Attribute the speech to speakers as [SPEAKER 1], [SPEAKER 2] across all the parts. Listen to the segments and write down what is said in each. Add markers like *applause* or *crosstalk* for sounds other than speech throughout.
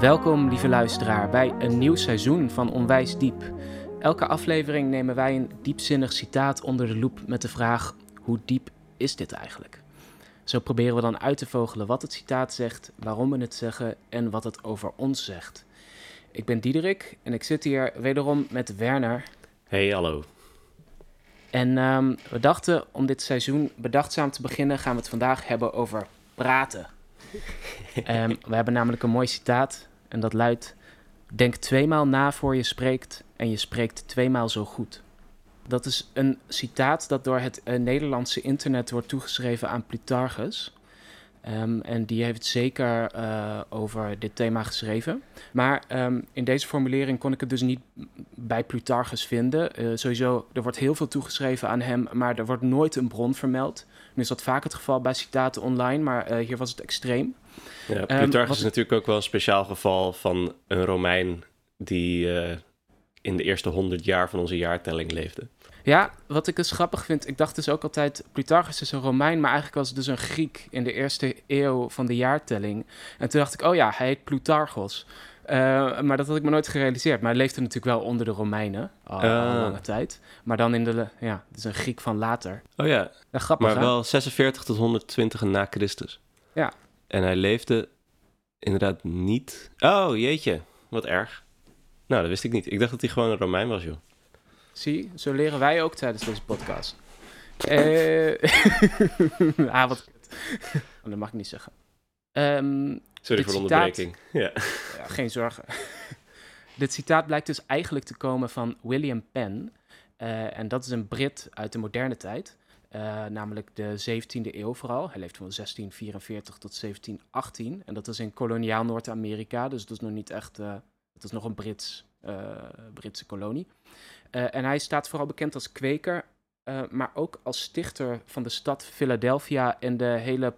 [SPEAKER 1] Welkom, lieve luisteraar, bij een nieuw seizoen van Onwijs Diep. Elke aflevering nemen wij een diepzinnig citaat onder de loep met de vraag: hoe diep is dit eigenlijk? Zo proberen we dan uit te vogelen wat het citaat zegt, waarom we het zeggen en wat het over ons zegt. Ik ben Diederik en ik zit hier wederom met Werner.
[SPEAKER 2] Hey, hallo.
[SPEAKER 1] En ehm, we dachten om dit seizoen bedachtzaam te beginnen, gaan we het vandaag hebben over praten. *laughs* Ehm, we hebben namelijk een mooi citaat en dat luidt: Denk tweemaal na voor je spreekt en je spreekt tweemaal zo goed. Dat is een citaat dat door het eh, Nederlandse internet wordt toegeschreven aan Plutarchus. Ehm, en die heeft zeker uh, over dit thema geschreven. Maar um, in deze formulering kon ik het dus niet bij Plutarchus vinden. Uh, sowieso, er wordt heel veel toegeschreven aan hem, maar er wordt nooit een bron vermeld. Nu is dat vaak het geval bij citaten online, maar uh, hier was het extreem.
[SPEAKER 2] Ja, Plutarchus um, is natuurlijk ook wel een speciaal geval van een Romein die in de eerste honderd jaar van onze jaartelling leefde.
[SPEAKER 1] Ja, wat ik dus grappig vind, ik dacht dus ook altijd, Plutarchus is een Romein, maar eigenlijk was het dus een Griek in de eerste eeuw van de jaartelling. En toen dacht ik, oh ja, hij heet Plutarchos. Uh, maar dat had ik me nooit gerealiseerd. Maar hij leefde natuurlijk wel onder de Romeinen al, uh. al lange tijd. Maar dan in de, ja, dus een Griek van later.
[SPEAKER 2] Oh ja,
[SPEAKER 1] ja grappig
[SPEAKER 2] maar
[SPEAKER 1] hè?
[SPEAKER 2] wel 46 tot 120 na Christus.
[SPEAKER 1] Ja.
[SPEAKER 2] En hij leefde inderdaad niet... Oh, jeetje, wat erg. Nou, dat wist ik niet. Ik dacht dat hij gewoon een Romein was, joh.
[SPEAKER 1] Zie, zo leren wij ook tijdens deze podcast. Uh, *laughs* ah, wat *laughs* Dat mag ik niet zeggen. Um,
[SPEAKER 2] Sorry voor de onderbreking. *laughs* Ja.
[SPEAKER 1] ja. geen zorgen. *laughs* dit citaat blijkt dus eigenlijk te komen van William Penn. Uh, en dat is een Brit uit de moderne tijd. Uh, namelijk de 17e eeuw vooral. Hij leeft van 1644 tot 1718. En dat is in koloniaal Noord-Amerika. Dus dat is nog niet echt... dat is nog een Brits, Britse kolonie. Uh, en hij staat vooral bekend als kweker, uh, maar ook als stichter van de stad Philadelphia en de hele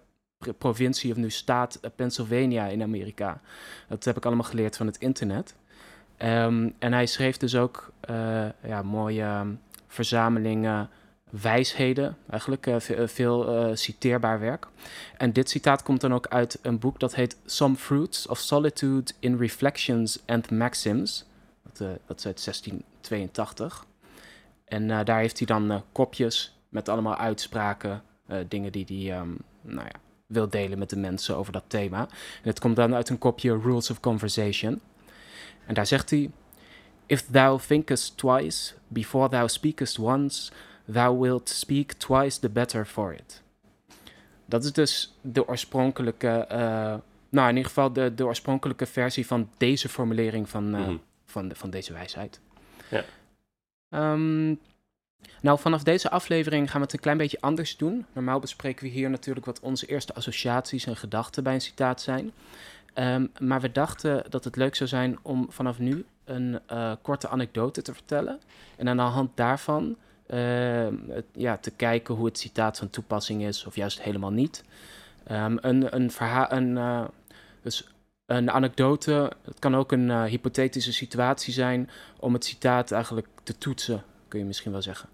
[SPEAKER 1] provincie of nu staat uh, Pennsylvania in Amerika. Dat heb ik allemaal geleerd van het internet. Um, en hij schreef dus ook ja, mooie um, verzamelingen wijsheden, eigenlijk veel citeerbaar werk. En dit citaat komt dan ook uit een boek dat heet Some Fruits of Solitude in Reflections and Maxims. Dat, uh, dat is uit 1682. En uh, daar heeft hij dan uh, kopjes met allemaal uitspraken, dingen die hij um, nou ja, wil delen met de mensen over dat thema. En het komt dan uit een kopje Rules of Conversation. En daar zegt hij: If thou thinkest twice before thou speakest once, thou wilt speak twice the better for it. Dat is dus de oorspronkelijke, nou in ieder geval de, de oorspronkelijke versie van deze formulering van. Mm -hmm van, de, van deze wijsheid.
[SPEAKER 2] Ja.
[SPEAKER 1] Um, nou, vanaf deze aflevering gaan we het een klein beetje anders doen. Normaal bespreken we hier natuurlijk wat onze eerste associaties en gedachten bij een citaat zijn. Um, maar we dachten dat het leuk zou zijn om vanaf nu een uh, korte anekdote te vertellen. En aan de hand daarvan het, ja, te kijken hoe het citaat van toepassing is, of juist helemaal niet. Um, een, een verhaal, een, uh, dus een anekdote, het kan ook een uh, hypothetische situatie zijn om het citaat eigenlijk te toetsen, kun je misschien wel zeggen.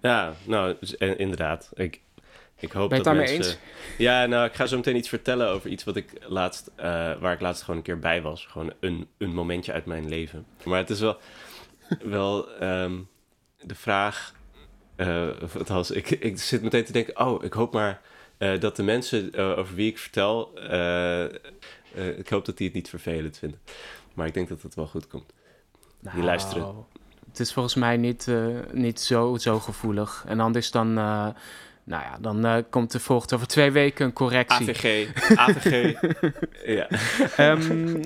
[SPEAKER 2] Ja, nou, inderdaad. Ik, ik hoop
[SPEAKER 1] ben je het daarmee
[SPEAKER 2] mensen... eens? Ja, nou, ik ga zo meteen iets vertellen over iets wat ik laatst, uh, waar ik laatst gewoon een keer bij was. Gewoon een, een momentje uit mijn leven. Maar het is wel, wel um, de vraag... Uh, althans, ik, ik zit meteen te denken, oh, ik hoop maar... Uh, dat de mensen uh, over wie ik vertel, ik hoop dat die het niet vervelend vinden. Maar ik denk dat het wel goed komt.
[SPEAKER 1] Nou,
[SPEAKER 2] die luisteren.
[SPEAKER 1] Het is volgens mij niet, niet zo, zo gevoelig. En anders dan, nou ja, dan komt er volgt over twee weken een correctie.
[SPEAKER 2] AVG, AVG, *laughs* ja.
[SPEAKER 1] Um,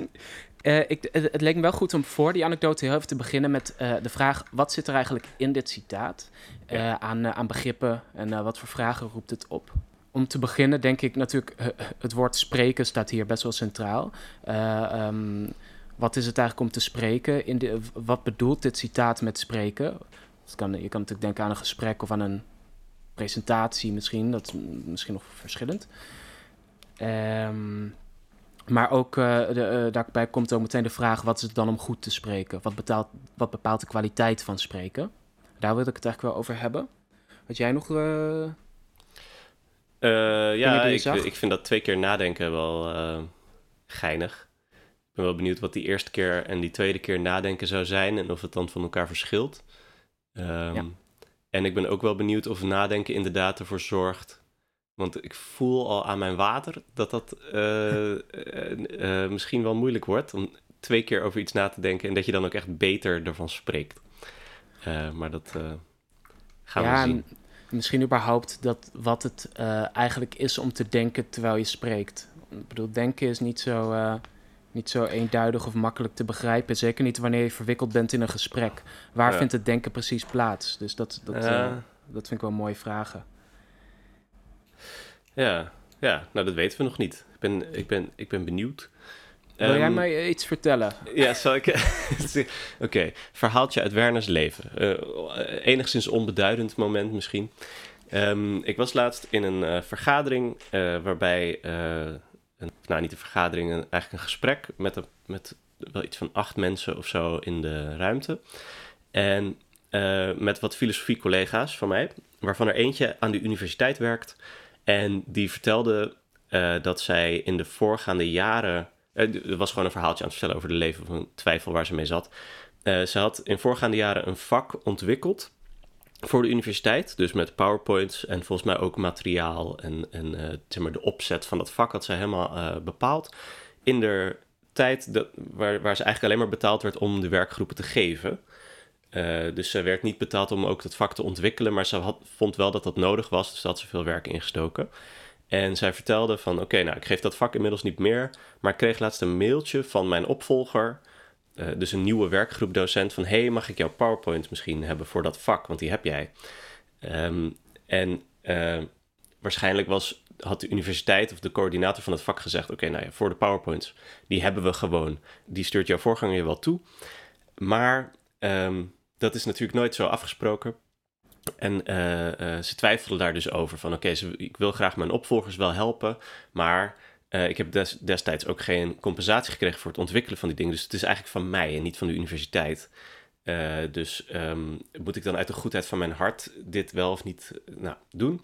[SPEAKER 1] Uh, ik, het, het, leek me wel goed om voor die anekdote heel even te beginnen met uh, de vraag: wat zit er eigenlijk in dit citaat uh, ja. aan, aan begrippen en wat voor vragen roept het op? Om te beginnen denk ik natuurlijk, het woord spreken staat hier best wel centraal. Um, wat is het eigenlijk om te spreken? In de, wat bedoelt dit citaat met spreken? Kan, je kan natuurlijk denken aan een gesprek of aan een presentatie misschien. Dat is misschien nog verschillend. Um, maar ook uh, de, uh, daarbij komt ook meteen de vraag: wat is het dan om goed te spreken? Wat, betaalt, wat bepaalt de kwaliteit van spreken? Daar wil ik het eigenlijk wel over hebben. Had jij nog. Uh,
[SPEAKER 2] ja, ik, ik, vind dat twee keer nadenken wel geinig. Ben wel benieuwd wat die eerste keer en die tweede keer nadenken zou zijn en of het dan van elkaar verschilt. Ehm, en ik ben ook wel benieuwd of nadenken inderdaad ervoor zorgt. Want ik voel al aan mijn water dat dat eh, eh, eh, misschien wel moeilijk wordt. Om twee keer over iets na te denken en dat je dan ook echt beter ervan spreekt. maar dat gaan we zien.
[SPEAKER 1] Misschien überhaupt dat wat het eigenlijk is om te denken terwijl je spreekt. Ik bedoel, denken is niet zo niet zo eenduidig of makkelijk te begrijpen. Zeker niet wanneer je verwikkeld bent in een gesprek. Waar vindt het denken precies plaats? Dus dat, dat, uh, dat vind ik wel mooie vragen.
[SPEAKER 2] Ja, ja, nou dat weten we nog niet. Ik ben, ik ben, ik ben benieuwd.
[SPEAKER 1] Wil jij ehm, mij iets vertellen?
[SPEAKER 2] Ja, zal ik... *laughs* Oké, verhaaltje uit Werners leven. Uh, enigszins onbeduidend moment misschien. Um, ik was laatst in een uh, vergadering waarbij een, nou niet een vergadering, een, eigenlijk een gesprek met, een, met wel iets van acht mensen of zo in de ruimte. En uh, met wat filosofie-collega's van mij, waarvan er eentje aan de universiteit werkt. En die vertelde uh, dat zij in de voorgaande jaren. Uh, er was gewoon een verhaaltje aan het vertellen over de leven van twijfel waar ze mee zat. ze had in voorgaande jaren een vak ontwikkeld voor de universiteit. Dus met PowerPoints en volgens mij ook materiaal en, en uh, zeg maar de opzet van dat vak had ze helemaal uh, bepaald. In de tijd dat, waar, waar ze eigenlijk alleen maar betaald werd om de werkgroepen te geven. Uh, dus ze werd niet betaald om ook dat vak te ontwikkelen, maar ze had, vond wel dat dat nodig was, dus daar had ze veel werk ingestoken. En zij vertelde van, oké, nou, ik geef dat vak inmiddels niet meer, maar ik kreeg laatst een mailtje van mijn opvolger uh, dus een nieuwe werkgroepdocent van... hey, mag ik jouw PowerPoint misschien hebben voor dat vak? Want die heb jij. Um, en uh, waarschijnlijk was, had de universiteit of de coördinator van het vak gezegd... oké, nou ja, voor de PowerPoints, die hebben we gewoon. Die stuurt jouw voorganger je wel toe. Maar um, dat is natuurlijk nooit zo afgesproken. En uh, ze twijfelden daar dus over van oké, ik wil graag mijn opvolgers wel helpen, maar uh, ik heb des, destijds ook geen compensatie gekregen voor het ontwikkelen van die dingen. Dus het is eigenlijk van mij en niet van de universiteit. Uh, dus um, moet ik dan uit de goedheid van mijn hart dit wel of niet nou, doen?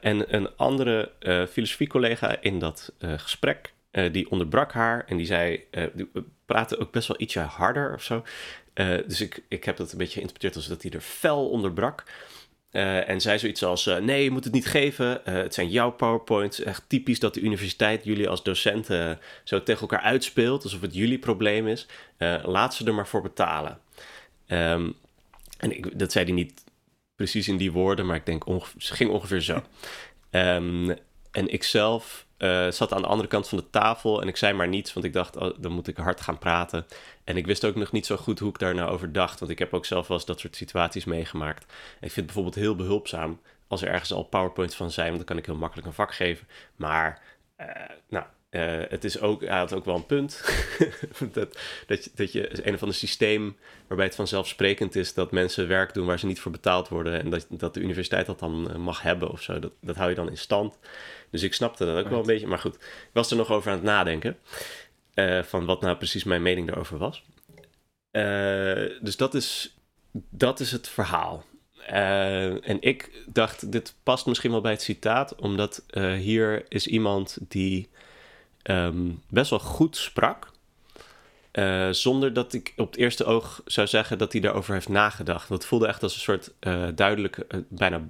[SPEAKER 2] En een andere filosofiecollega in dat gesprek, die onderbrak haar en die zei, die praatte ook best wel ietsje harder of zo. dus ik, ik heb dat een beetje geïnterpreteerd als dat hij er fel onderbrak. Uh, en zei zoiets als: uh, Nee, je moet het niet geven. Uh, het zijn jouw PowerPoints. Echt typisch dat de universiteit jullie als docenten zo tegen elkaar uitspeelt. Alsof het jullie probleem is. laat ze er maar voor betalen. Um, en ik, dat zei hij niet precies in die woorden, maar ik denk het ging ongeveer zo. Um, en ik zelf uh, zat aan de andere kant van de tafel en ik zei maar niets, want ik dacht, oh, dan moet ik hard gaan praten. En ik wist ook nog niet zo goed hoe ik daar nou over dacht, want ik heb ook zelf wel eens dat soort situaties meegemaakt. Ik vind het bijvoorbeeld heel behulpzaam als er ergens al PowerPoints van zijn, want dan kan ik heel makkelijk een vak geven. Maar, uh, nou, uh, het is ook, hij had ook wel een punt. *laughs* dat, dat, je, dat je een of ander systeem waarbij het vanzelfsprekend is dat mensen werk doen waar ze niet voor betaald worden. En dat, dat de universiteit dat dan mag hebben of zo. Dat, dat hou je dan in stand. Dus ik snapte dat ook wel een beetje. Maar goed, ik was er nog over aan het nadenken. Uh, van wat nou precies mijn mening daarover was. Uh, dus dat is, dat is het verhaal. Uh, en ik dacht, dit past misschien wel bij het citaat, omdat hier is iemand die um, best wel goed sprak. zonder dat ik op het eerste oog zou zeggen dat hij daarover heeft nagedacht. Dat voelde echt als een soort duidelijke, bijna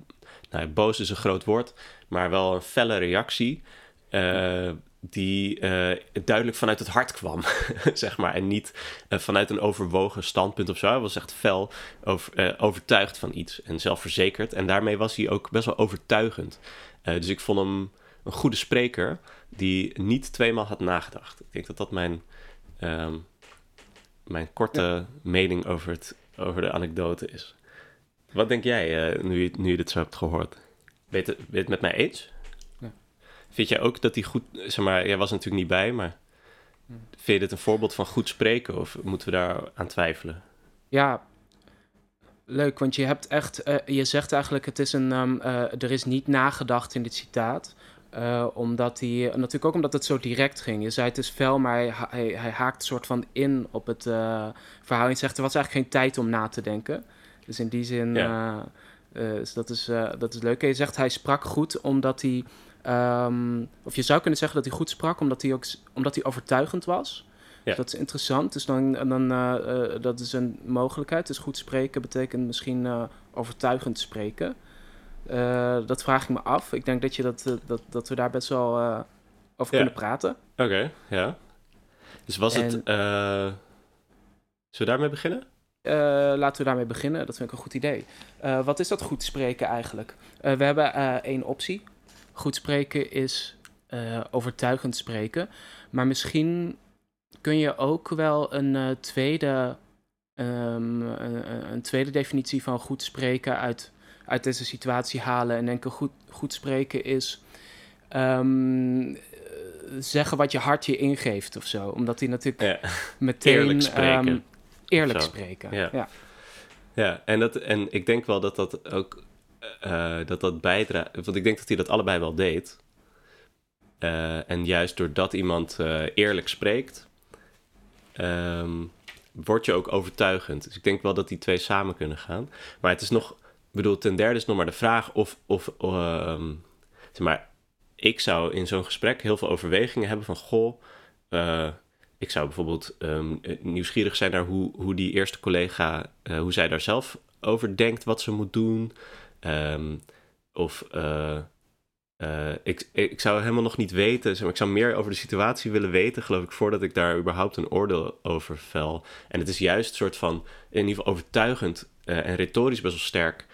[SPEAKER 2] nou, boos is een groot woord, maar wel een felle reactie. Uh, die uh, duidelijk vanuit het hart kwam, *laughs* zeg maar. En niet uh, vanuit een overwogen standpunt of zo. Hij was echt fel over, overtuigd van iets en zelfverzekerd. En daarmee was hij ook best wel overtuigend. dus ik vond hem een goede spreker die niet tweemaal had nagedacht. Ik denk dat dat mijn, um, mijn korte ja. mening over, het, over de anekdote is. Wat denk jij uh, nu, je, nu je dit zo hebt gehoord? Weet je het met mij eens? Ja. Vind jij ook dat hij goed, zeg maar, jij was natuurlijk niet bij, maar vind je dit een voorbeeld van goed spreken of moeten we daar aan twijfelen?
[SPEAKER 1] Ja, leuk, want je hebt echt, uh, je zegt eigenlijk, het is een, um, uh, er is niet nagedacht in dit citaat. Uh, omdat hij, natuurlijk ook omdat het zo direct ging. Je zei het is fel, maar hij, hij, hij haakt een soort van in op het verhaal. En zegt er was eigenlijk geen tijd om na te denken. Dus in die zin, ja. uh, dat, is, uh, dat is leuk. En je zegt hij sprak goed omdat hij, um, of je zou kunnen zeggen dat hij goed sprak omdat hij ook omdat hij overtuigend was.
[SPEAKER 2] Ja.
[SPEAKER 1] Dat is interessant. Dus dan, dan, eh, eh, dat is een mogelijkheid. Dus goed spreken betekent misschien eh, overtuigend spreken. Eh, dat vraag ik me af. Ik denk dat, je dat, eh, dat, dat we daar best wel eh, over kunnen praten.
[SPEAKER 2] Oké, ja. Dus was het...
[SPEAKER 1] En-
[SPEAKER 2] zullen we daarmee beginnen?
[SPEAKER 1] Laten we daarmee beginnen. Dat vind ik een goed idee. Wat is dat goed spreken eigenlijk? We hebben één optie. Goed spreken is overtuigend spreken. Maar misschien kun je ook wel een, tweede, ehm, een, een tweede definitie van goed spreken uit, uit deze situatie halen. En denken goed, goed spreken is ehm, eh, zeggen wat je hart je ingeeft of zo. Omdat die natuurlijk
[SPEAKER 2] Ja.
[SPEAKER 1] meteen...
[SPEAKER 2] Eerlijk spreken.
[SPEAKER 1] ehm, eerlijk
[SPEAKER 2] Zo.
[SPEAKER 1] spreken,
[SPEAKER 2] Ja.
[SPEAKER 1] ja.
[SPEAKER 2] Ja, en, dat, en ik denk wel dat dat ook eh, dat dat bijdraagt. Want ik denk dat hij dat allebei wel deed. Eh, en juist doordat iemand eh, eerlijk spreekt, ehm, word je ook overtuigend. Dus ik denk wel dat die twee samen kunnen gaan. Maar het is nog, bedoel, ten derde is nog maar de vraag of, of ehm, zeg maar, ik zou in zo'n gesprek heel veel overwegingen hebben van, goh, eh, ik zou bijvoorbeeld ehm, nieuwsgierig zijn naar hoe, hoe die eerste collega, eh, hoe zij daar zelf over denkt, wat ze moet doen. Ehm, of eh, ik, ik zou helemaal nog niet weten, zeg maar, ik zou meer over de situatie willen weten, geloof ik, voordat ik daar überhaupt een oordeel over vel. En het is juist een soort van, in ieder geval overtuigend en retorisch best wel sterk,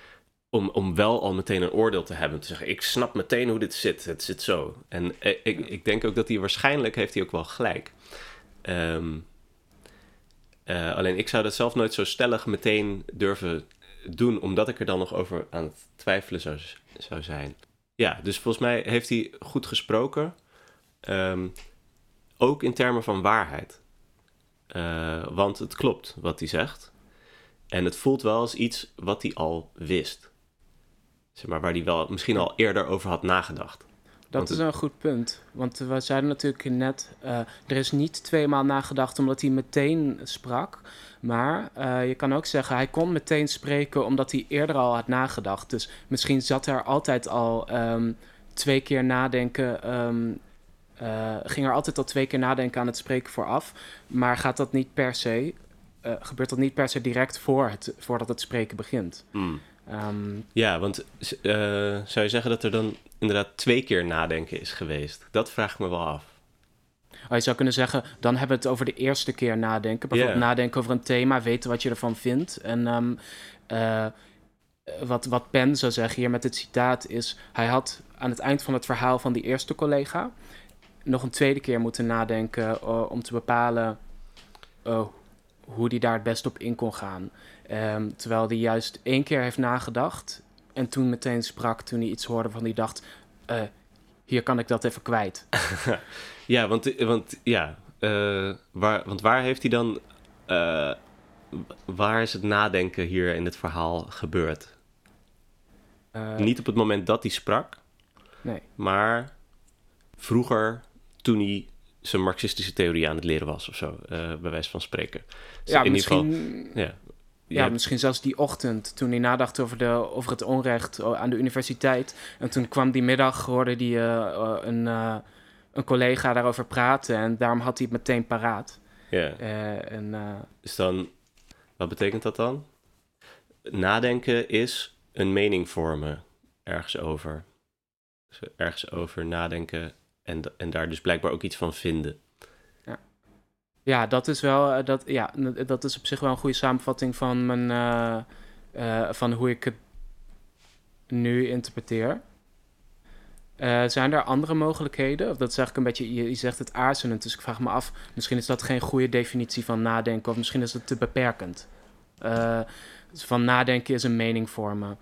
[SPEAKER 2] om, om wel al meteen een oordeel te hebben. Te zeggen, ik snap meteen hoe dit zit, het zit zo. En eh, ik, ik denk ook dat hij waarschijnlijk, heeft hij ook wel gelijk. Ehm, eh, alleen ik zou dat zelf nooit zo stellig meteen durven doen, omdat ik er dan nog over aan het twijfelen zou, zou zijn. Ja, dus volgens mij heeft hij goed gesproken. Ehm, ook in termen van waarheid. Eh, want het klopt wat hij zegt. En het voelt wel als iets wat hij al wist. Zeg maar, waar hij wel misschien al eerder over had nagedacht.
[SPEAKER 1] Dat
[SPEAKER 2] Want
[SPEAKER 1] is een goed punt. Want we zeiden natuurlijk net, eh, er is niet tweemaal nagedacht omdat hij meteen sprak. Maar eh, je kan ook zeggen, hij kon meteen spreken omdat hij eerder al had nagedacht. Dus misschien zat er altijd al ehm, twee keer nadenken. ehm, eh, ging er altijd al twee keer nadenken aan het spreken vooraf. Maar gaat dat niet per se, gebeurt dat niet per se direct voor het, voordat het spreken begint?
[SPEAKER 2] Hmm.
[SPEAKER 1] Ehm,
[SPEAKER 2] Ja, want eh, zou je zeggen dat er dan inderdaad twee keer nadenken is geweest? Dat vraag ik me wel af.
[SPEAKER 1] Oh, je zou kunnen zeggen, dan hebben we het over de eerste keer nadenken. Bijvoorbeeld nadenken over een thema, weten wat je ervan vindt. En ehm, eh, wat, wat Pen zou zeggen hier met het citaat is... hij had aan het eind van het verhaal van die eerste collega... nog een tweede keer moeten nadenken eh, om te bepalen... hoe hij daar het best op in kon gaan. Ehm, terwijl hij juist één keer heeft nagedacht... en toen meteen sprak toen hij iets hoorde van die dacht... eh, hier kan ik dat even kwijt. *laughs*
[SPEAKER 2] Ja, want, want, ja, eh, waar, want waar heeft hij dan... eh, waar is het nadenken hier in het verhaal gebeurd? Niet op het moment dat hij sprak,
[SPEAKER 1] Nee.
[SPEAKER 2] maar vroeger toen hij zijn marxistische theorie aan het leren was of zo, eh, bij wijze van spreken. Dus
[SPEAKER 1] Ja,
[SPEAKER 2] in ieder geval,
[SPEAKER 1] misschien,
[SPEAKER 2] ja.
[SPEAKER 1] Ja, misschien zelfs die ochtend toen hij nadacht over, de, over het onrecht eh, aan de universiteit. En toen kwam die middag, hoorde hij eh, eh, een, eh, een collega daarover praten. En daarom had hij het meteen paraat.
[SPEAKER 2] ja.
[SPEAKER 1] En,
[SPEAKER 2] Dus dan, wat betekent dat dan? Nadenken is een mening vormen ergens over. Dus ergens over nadenken en, en daar dus blijkbaar ook iets van vinden.
[SPEAKER 1] Ja, dat is wel, eh, dat, ja, n- dat is op zich wel een goede samenvatting van, mijn, eh, eh, van hoe ik het nu interpreteer. Eh, zijn er andere mogelijkheden? Of dat is eigenlijk een beetje, je, je zegt het aarzelend, dus ik vraag me af, misschien is dat geen goede definitie van nadenken, of misschien is het te beperkend. Eh, dus van nadenken is een mening vormen.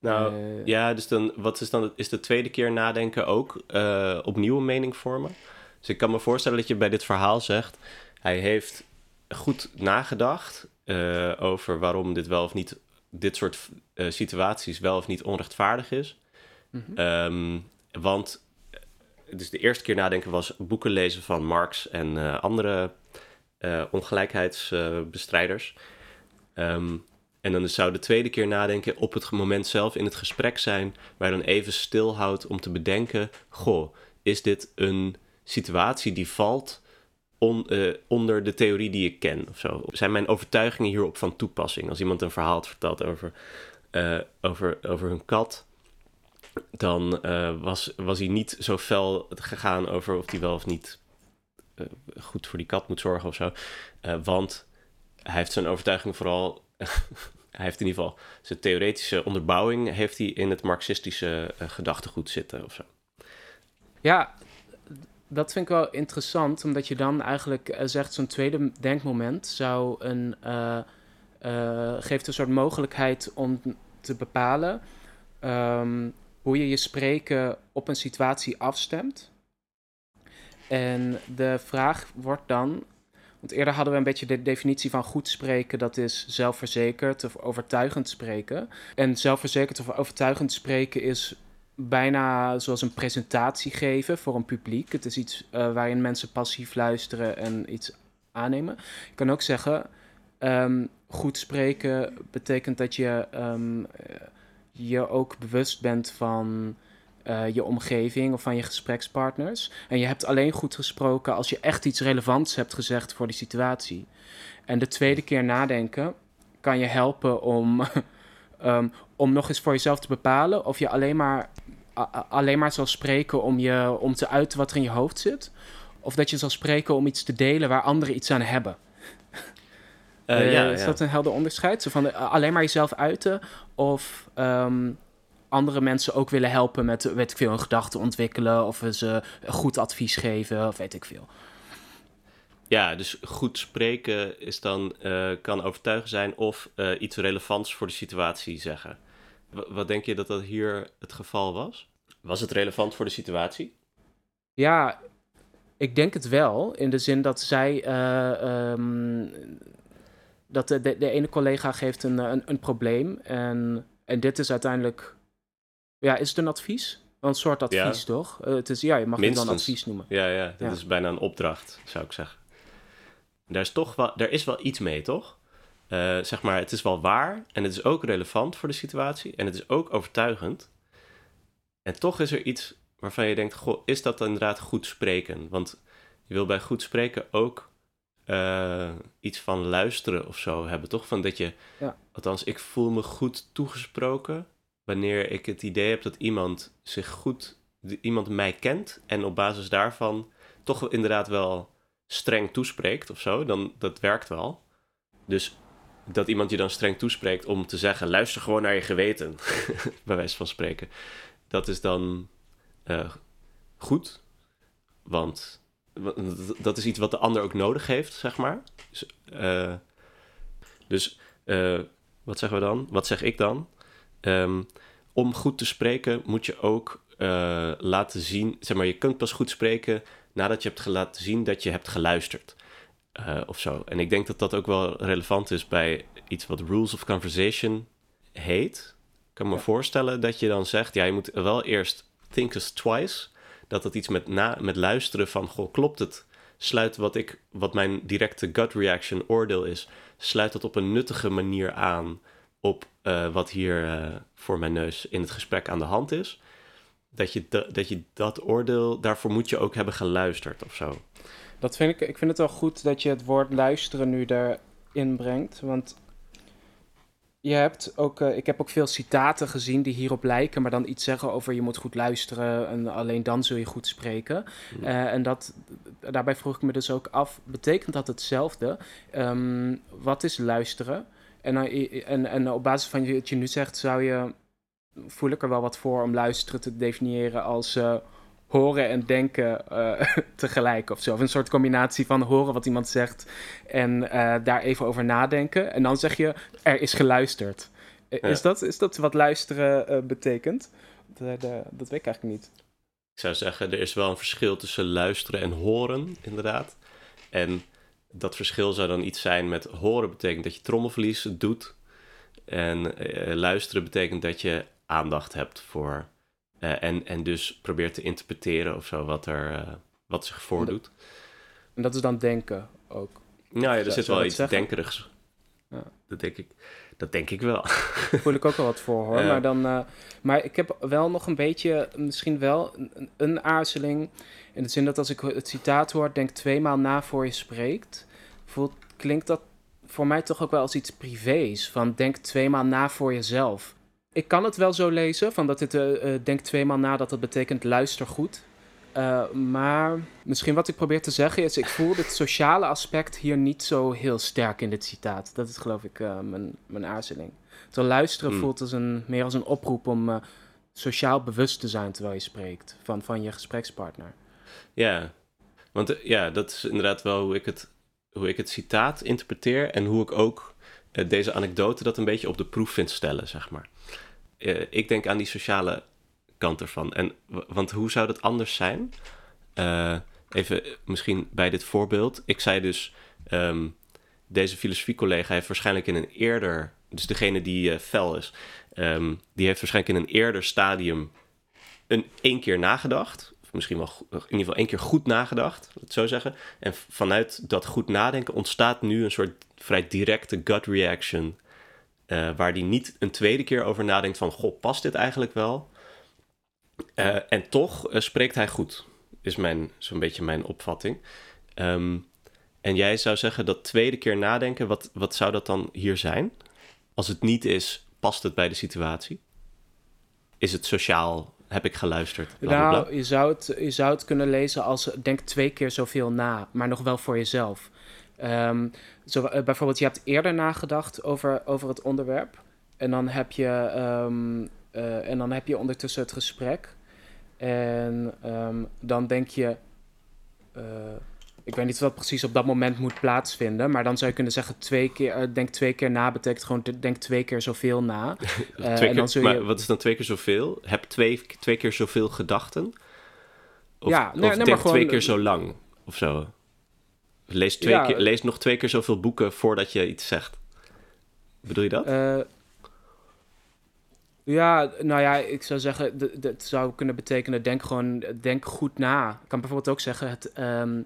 [SPEAKER 2] Nou,
[SPEAKER 1] Eh,
[SPEAKER 2] ja, dus dan, wat is dan, is de tweede keer nadenken ook eh, opnieuw een mening vormen? Dus ik kan me voorstellen dat je bij dit verhaal zegt, hij heeft goed nagedacht eh, over waarom dit wel of niet, dit soort eh, situaties wel of niet onrechtvaardig is.
[SPEAKER 1] mhm.
[SPEAKER 2] Ehm, want eh, dus de eerste keer nadenken was boeken lezen van Marx en andere ongelijkheidsbestrijders. Ehm, en dan zou de tweede keer nadenken op het moment zelf in het gesprek zijn, waar je dan even stilhoudt om te bedenken: goh, is dit een situatie die valt eh, onder de theorie die ik ken of zo? Zijn mijn overtuigingen hierop van toepassing? Als iemand een verhaal had verteld over, eh, over, over hun kat, dan eh, was, was hij niet zo fel gegaan over of hij wel of niet goed voor die kat moet zorgen of zo. want hij heeft zijn overtuiging vooral. *laughs* hij heeft in ieder geval zijn theoretische onderbouwing heeft hij in het marxistische gedachtegoed zitten of zo.
[SPEAKER 1] Ja, dat vind ik wel interessant, omdat je dan eigenlijk uh, zegt, zo'n tweede denkmoment zou een, uh, uh, geeft een soort mogelijkheid om te bepalen um, hoe je je spreken op een situatie afstemt. En de vraag wordt dan, want eerder hadden we een beetje de definitie van goed spreken, dat is zelfverzekerd of overtuigend spreken. En zelfverzekerd of overtuigend spreken is bijna zoals een presentatie geven voor een publiek. Het is iets uh, waarin mensen passief luisteren en iets aannemen. Ik kan ook zeggen, um, goed spreken betekent dat je um, je ook bewust bent van uh, je omgeving of van je gesprekspartners. En je hebt alleen goed gesproken als je echt iets relevants hebt gezegd voor die situatie. En de tweede keer nadenken kan je helpen om, um, *laughs* om nog eens voor jezelf te bepalen of je alleen maar alleen maar zal spreken om, je, om te uiten wat er in je hoofd zit? Of dat je zal spreken om iets te delen waar anderen iets aan hebben? Uh, *laughs* ja, is dat een helder onderscheid? Zo van uh, alleen maar jezelf uiten of um, andere mensen ook willen helpen met, weet ik veel, een gedachte ontwikkelen of ze goed advies geven of weet ik veel.
[SPEAKER 2] Ja, dus goed spreken is dan, uh, kan overtuigen zijn of iets relevants voor de situatie zeggen. Wat denk je dat dat hier het geval was? Was het relevant voor de situatie?
[SPEAKER 1] Ja, ik denk het wel. In de zin dat zij. Uh, um, dat de, de, ene collega geeft een, een, een, probleem. En, en dit is uiteindelijk. Ja, is het een advies? Een soort advies, toch? Uh, het is, ja, je mag het dan advies noemen.
[SPEAKER 2] Ja, ja, dit is bijna een opdracht, zou ik zeggen. Daar is toch wel, daar is wel iets mee, toch? Uh, zeg maar, het is wel waar en het is ook relevant voor de situatie en het is ook overtuigend. En toch is er iets waarvan je denkt, goh, is dat inderdaad goed spreken? Want je wil bij goed spreken ook uh, iets van luisteren of zo hebben, toch? Van dat je, ja. althans, ik voel me goed toegesproken wanneer ik het idee heb dat iemand zich goed, iemand mij kent en op basis daarvan toch inderdaad wel streng toespreekt of zo, dan dat werkt wel. Dus dat iemand je dan streng toespreekt om te zeggen: luister gewoon naar je geweten, *laughs* bij wijze van spreken. Dat is dan uh, goed, want dat is iets wat de ander ook nodig heeft, zeg maar. Dus, uh, dus uh, wat zeggen we dan? Wat zeg ik dan? Um, om goed te spreken moet je ook laten zien, zeg maar, je kunt pas goed spreken nadat je hebt laten zien dat je hebt geluisterd. Uh, of zo. En ik denk dat dat ook wel relevant is bij iets wat Rules of Conversation heet. Ik kan me voorstellen dat je dan zegt, ja, je moet wel eerst think us twice. Dat dat iets met, na, met luisteren van, goh, klopt het? Sluit wat, ik, wat mijn directe gut reaction oordeel is, sluit dat op een nuttige manier aan op uh, wat hier uh, voor mijn neus in het gesprek aan de hand is. Dat je, dat je dat oordeel, daarvoor moet je ook hebben geluisterd of zo.
[SPEAKER 1] Dat vind ik, ik vind het wel goed dat je het woord luisteren nu erin brengt. Want je hebt ook, uh, ik heb ook veel citaten gezien die hierop lijken, maar dan iets zeggen over je moet goed luisteren en alleen dan zul je goed spreken. Uh, en dat, daarbij vroeg ik me dus ook af, betekent dat hetzelfde? Um, wat is luisteren? En, uh, en, en op basis van wat je nu zegt, zou je, voel ik er wel wat voor om luisteren te definiëren als horen en denken uh, *laughs* tegelijk of zo. Of een soort combinatie van horen wat iemand zegt en uh, daar even over nadenken. En dan zeg je, er is geluisterd. Ja. Is, dat, is dat wat luisteren betekent? Dat, dat weet ik eigenlijk niet.
[SPEAKER 2] Ik zou zeggen, er is wel een verschil tussen luisteren en horen, inderdaad. En dat verschil zou dan iets zijn met horen betekent dat je trommelverlies doet. En luisteren betekent dat je aandacht hebt voor uh, en, en dus probeert te interpreteren of zo wat, er, uh, wat zich voordoet.
[SPEAKER 1] En dat is dan denken ook.
[SPEAKER 2] Nou ja, er zit wel iets denkerigs. Ja. Dat denk ik. Dat denk ik wel.
[SPEAKER 1] voel ik ook wel wat voor hoor. *laughs*
[SPEAKER 2] Ja.
[SPEAKER 1] Maar, dan, eh, maar ik heb wel nog een beetje, misschien wel een, een aarzeling. In de zin dat als ik het citaat hoor, denk tweemaal na voor je spreekt. Voelt, klinkt dat voor mij toch ook wel als iets privés. Van denk tweemaal na voor jezelf. Ik kan het wel zo lezen, van dat het eh, eh, denk tweemaal na, dat dat betekent luister goed. Eh, maar misschien wat ik probeer te zeggen is, ik voel het sociale aspect hier niet zo heel sterk in dit citaat. Dat is geloof ik mijn, mijn aarzeling. Terwijl luisteren
[SPEAKER 2] Hmm.
[SPEAKER 1] voelt als een, meer als een oproep om sociaal bewust te zijn terwijl je spreekt van, van je gesprekspartner.
[SPEAKER 2] Ja, want ja, dat is inderdaad wel hoe ik het, hoe ik het citaat interpreteer en hoe ik ook deze anekdote dat een beetje op de proef vind stellen, zeg maar. Eh, ik denk aan die sociale kant ervan. En, want hoe zou dat anders zijn? Eh, even eh, misschien bij dit voorbeeld. Ik zei dus, ehm, deze filosofiecollega heeft waarschijnlijk in een eerder, dus degene die fel is, ehm, die heeft waarschijnlijk in een eerder stadium een één keer nagedacht. Misschien wel in ieder geval één keer goed nagedacht, laat zo zeggen. En vanuit dat goed nadenken ontstaat nu een soort vrij directe gut reaction. Eh, waar die niet een tweede keer over nadenkt van, goh, past dit eigenlijk wel? Eh, en toch eh, spreekt hij goed, is mijn, zo'n beetje mijn opvatting. Ehm, en jij zou zeggen dat tweede keer nadenken, wat, wat zou dat dan hier zijn? Als het niet is, past het bij de situatie? Is het sociaal? Heb ik geluisterd?
[SPEAKER 1] Nou, je zou, het, je zou het kunnen lezen als denk twee keer zoveel na, maar nog wel voor jezelf. Ehm, zo, eh, bijvoorbeeld, je hebt eerder nagedacht over, over het onderwerp. En dan, heb je, ehm, eh, en dan heb je ondertussen het gesprek. En ehm, dan denk je. eh, ik weet niet wat precies op dat moment moet plaatsvinden. Maar dan zou je kunnen zeggen: twee keer, denk twee keer na betekent gewoon de- denk twee keer zoveel na. *laughs* En dan zul
[SPEAKER 2] maar
[SPEAKER 1] je-
[SPEAKER 2] wat is dan twee keer zoveel? Heb twee, twee keer zoveel gedachten? Of,
[SPEAKER 1] Ja, nee,
[SPEAKER 2] of
[SPEAKER 1] nee, maar
[SPEAKER 2] denk
[SPEAKER 1] gewoon-
[SPEAKER 2] twee keer zo lang of zo? Lees, twee
[SPEAKER 1] Ja,
[SPEAKER 2] keer, lees nog twee keer zoveel boeken voordat je iets zegt. Bedoel je dat?
[SPEAKER 1] Eh, ja, nou ja, ik zou zeggen, d- d- het zou kunnen betekenen, denk gewoon, denk goed na. Ik kan bijvoorbeeld ook zeggen, het, ehm,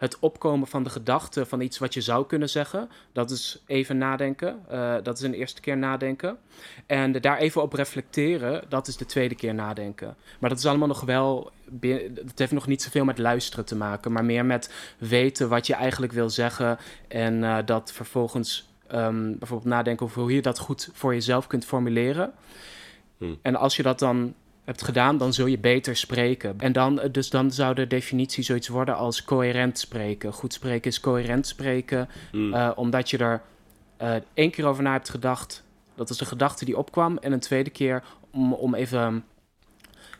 [SPEAKER 1] het opkomen van de gedachte van iets wat je zou kunnen zeggen, dat is even nadenken. Eh, dat is een eerste keer nadenken. En daar even op reflecteren, dat is de tweede keer nadenken. Maar dat is allemaal nog wel, het heeft nog niet zoveel met luisteren te maken, maar meer met weten wat je eigenlijk wil zeggen en eh, dat vervolgens ehm, bijvoorbeeld nadenken over hoe je dat goed voor jezelf kunt formuleren.
[SPEAKER 2] Hmm.
[SPEAKER 1] En als je dat dan hebt gedaan, dan zul je beter spreken. En dan, eh, dus dan zou de definitie zoiets worden als coherent spreken. Goed spreken is coherent spreken,
[SPEAKER 2] Hmm.
[SPEAKER 1] eh, omdat je er eh, één keer over na hebt gedacht. Dat is de gedachte die opkwam. En een tweede keer om, om even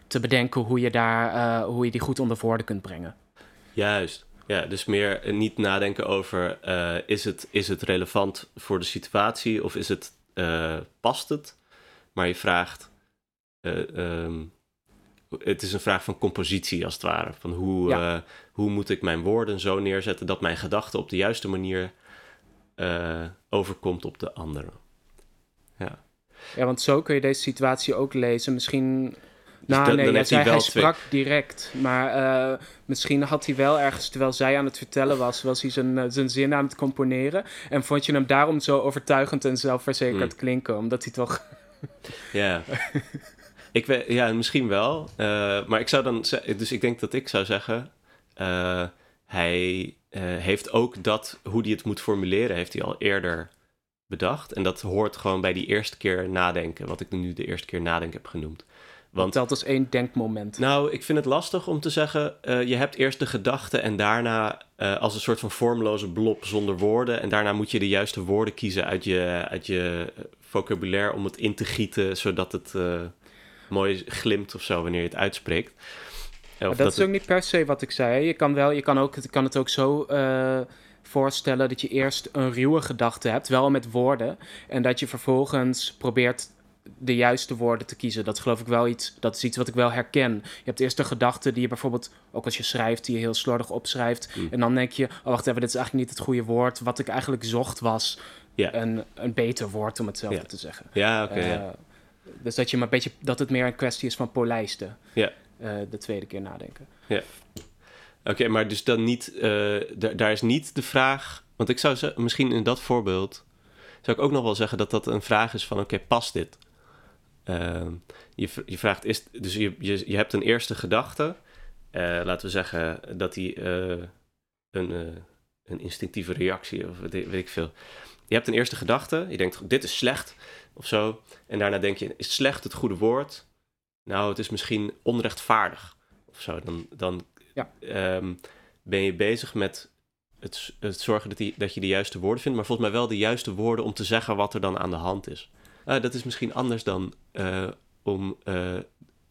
[SPEAKER 1] te bedenken hoe je, daar, hoe je die goed onder woorden kunt brengen.
[SPEAKER 2] Juist. Ja, dus meer niet nadenken over is, het, is het relevant voor de situatie of is het, past het? Maar je vraagt, eh, ehm, het is een vraag van compositie als het ware. Van hoe,
[SPEAKER 1] Ja.
[SPEAKER 2] eh, hoe moet ik mijn woorden zo neerzetten dat mijn gedachte op de juiste manier eh, overkomt op de andere. Ja.
[SPEAKER 1] Ja, want zo kun je deze situatie ook lezen. Misschien. nou,
[SPEAKER 2] dan-
[SPEAKER 1] nee,
[SPEAKER 2] dan
[SPEAKER 1] zei
[SPEAKER 2] hij
[SPEAKER 1] sprak direct. Maar misschien had hij wel ergens, terwijl zij aan het vertellen was, was hij zijn, zijn zin aan het componeren. En vond je hem daarom zo overtuigend en zelfverzekerd
[SPEAKER 2] Hmm.
[SPEAKER 1] klinken? Omdat hij toch.
[SPEAKER 2] Ja. *laughs* ik weet, ja, misschien wel. Eh, maar ik zou dan... Dus ik denk dat ik zou zeggen... eh, hij eh, heeft ook dat... Hoe hij het moet formuleren... heeft hij al eerder bedacht. En dat hoort gewoon bij die eerste keer nadenken... wat ik nu de eerste keer nadenken heb genoemd. Want
[SPEAKER 1] telt als één denkmoment.
[SPEAKER 2] nou, ik vind het lastig om te zeggen... je hebt eerst de gedachte en daarna... als een soort van vormloze blob zonder woorden... en daarna moet je de juiste woorden kiezen uit je, uit je vocabulaire... om het in te gieten, zodat het mooi glimt of zo... wanneer je het uitspreekt. Of
[SPEAKER 1] dat,
[SPEAKER 2] dat
[SPEAKER 1] is ook niet per se wat ik zei. Je kan, wel, je kan, ook, je kan het ook zo eh, voorstellen dat je eerst een ruwe gedachte hebt, wel met woorden. En dat je vervolgens probeert de juiste woorden te kiezen. Dat geloof ik wel iets, dat is iets wat ik wel herken. Je hebt eerst een gedachte die je bijvoorbeeld, ook als je schrijft, die je heel slordig opschrijft.
[SPEAKER 2] Mm.
[SPEAKER 1] En dan denk je, oh wacht even, dit is eigenlijk niet het goede woord. Wat ik eigenlijk zocht was
[SPEAKER 2] Ja.
[SPEAKER 1] een, een beter woord, om hetzelfde te zeggen.
[SPEAKER 2] Ja, oké,
[SPEAKER 1] Eh. Dus dat, je maar een beetje, dat het meer een kwestie is van polijsten.
[SPEAKER 2] Ja.
[SPEAKER 1] Eh, de tweede keer nadenken.
[SPEAKER 2] Oké, maar dus dan niet... eh, da- daar is niet de vraag... Want ik zou zeggen, misschien in dat voorbeeld... zou ik ook nog wel zeggen dat dat een vraag is van, oké, past dit? Ehm, je, je vraagt, is, dus je, je, je hebt een eerste gedachte. Eh, laten we zeggen dat die een, een instinctieve reactie, of weet, weet ik veel. Je hebt een eerste gedachte, je denkt, dit is slecht, of zo. En daarna denk je, is slecht het goede woord? Nou, het is misschien onrechtvaardig, of zo. Dan, dan
[SPEAKER 1] Ja.
[SPEAKER 2] ehm, ben je bezig met het, het zorgen dat, die, dat je de juiste woorden vindt, maar volgens mij wel de juiste woorden om te zeggen wat er dan aan de hand is. Ah, dat is misschien anders dan eh, om eh,